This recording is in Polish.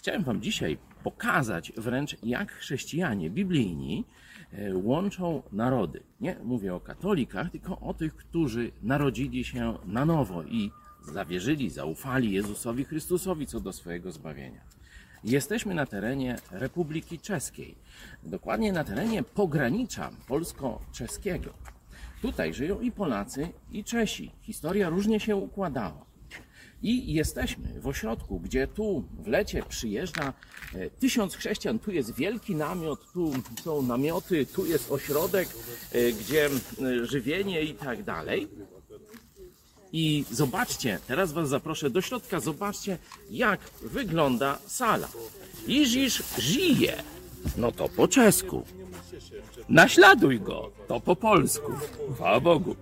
Chciałem Wam dzisiaj pokazać wręcz, jak chrześcijanie biblijni e, łączą narody. Nie mówię o katolikach, tylko o tych, którzy narodzili się na nowo i zawierzyli, zaufali Jezusowi Chrystusowi co do swojego zbawienia. Jesteśmy na terenie Republiki Czeskiej, dokładnie na terenie pogranicza polsko-czeskiego. Tutaj żyją i Polacy, i Czesi. Historia różnie się układała. I jesteśmy w ośrodku, gdzie tu w lecie przyjeżdża e, tysiąc chrześcijan. Tu jest wielki namiot, tu są namioty, tu jest ośrodek, e, gdzie żywienie i tak dalej. I zobaczcie, teraz Was zaproszę do środka, zobaczcie, jak wygląda sala. Iżysz żyje, no to po czesku. Naśladuj go, to po polsku. Chwała Bogu.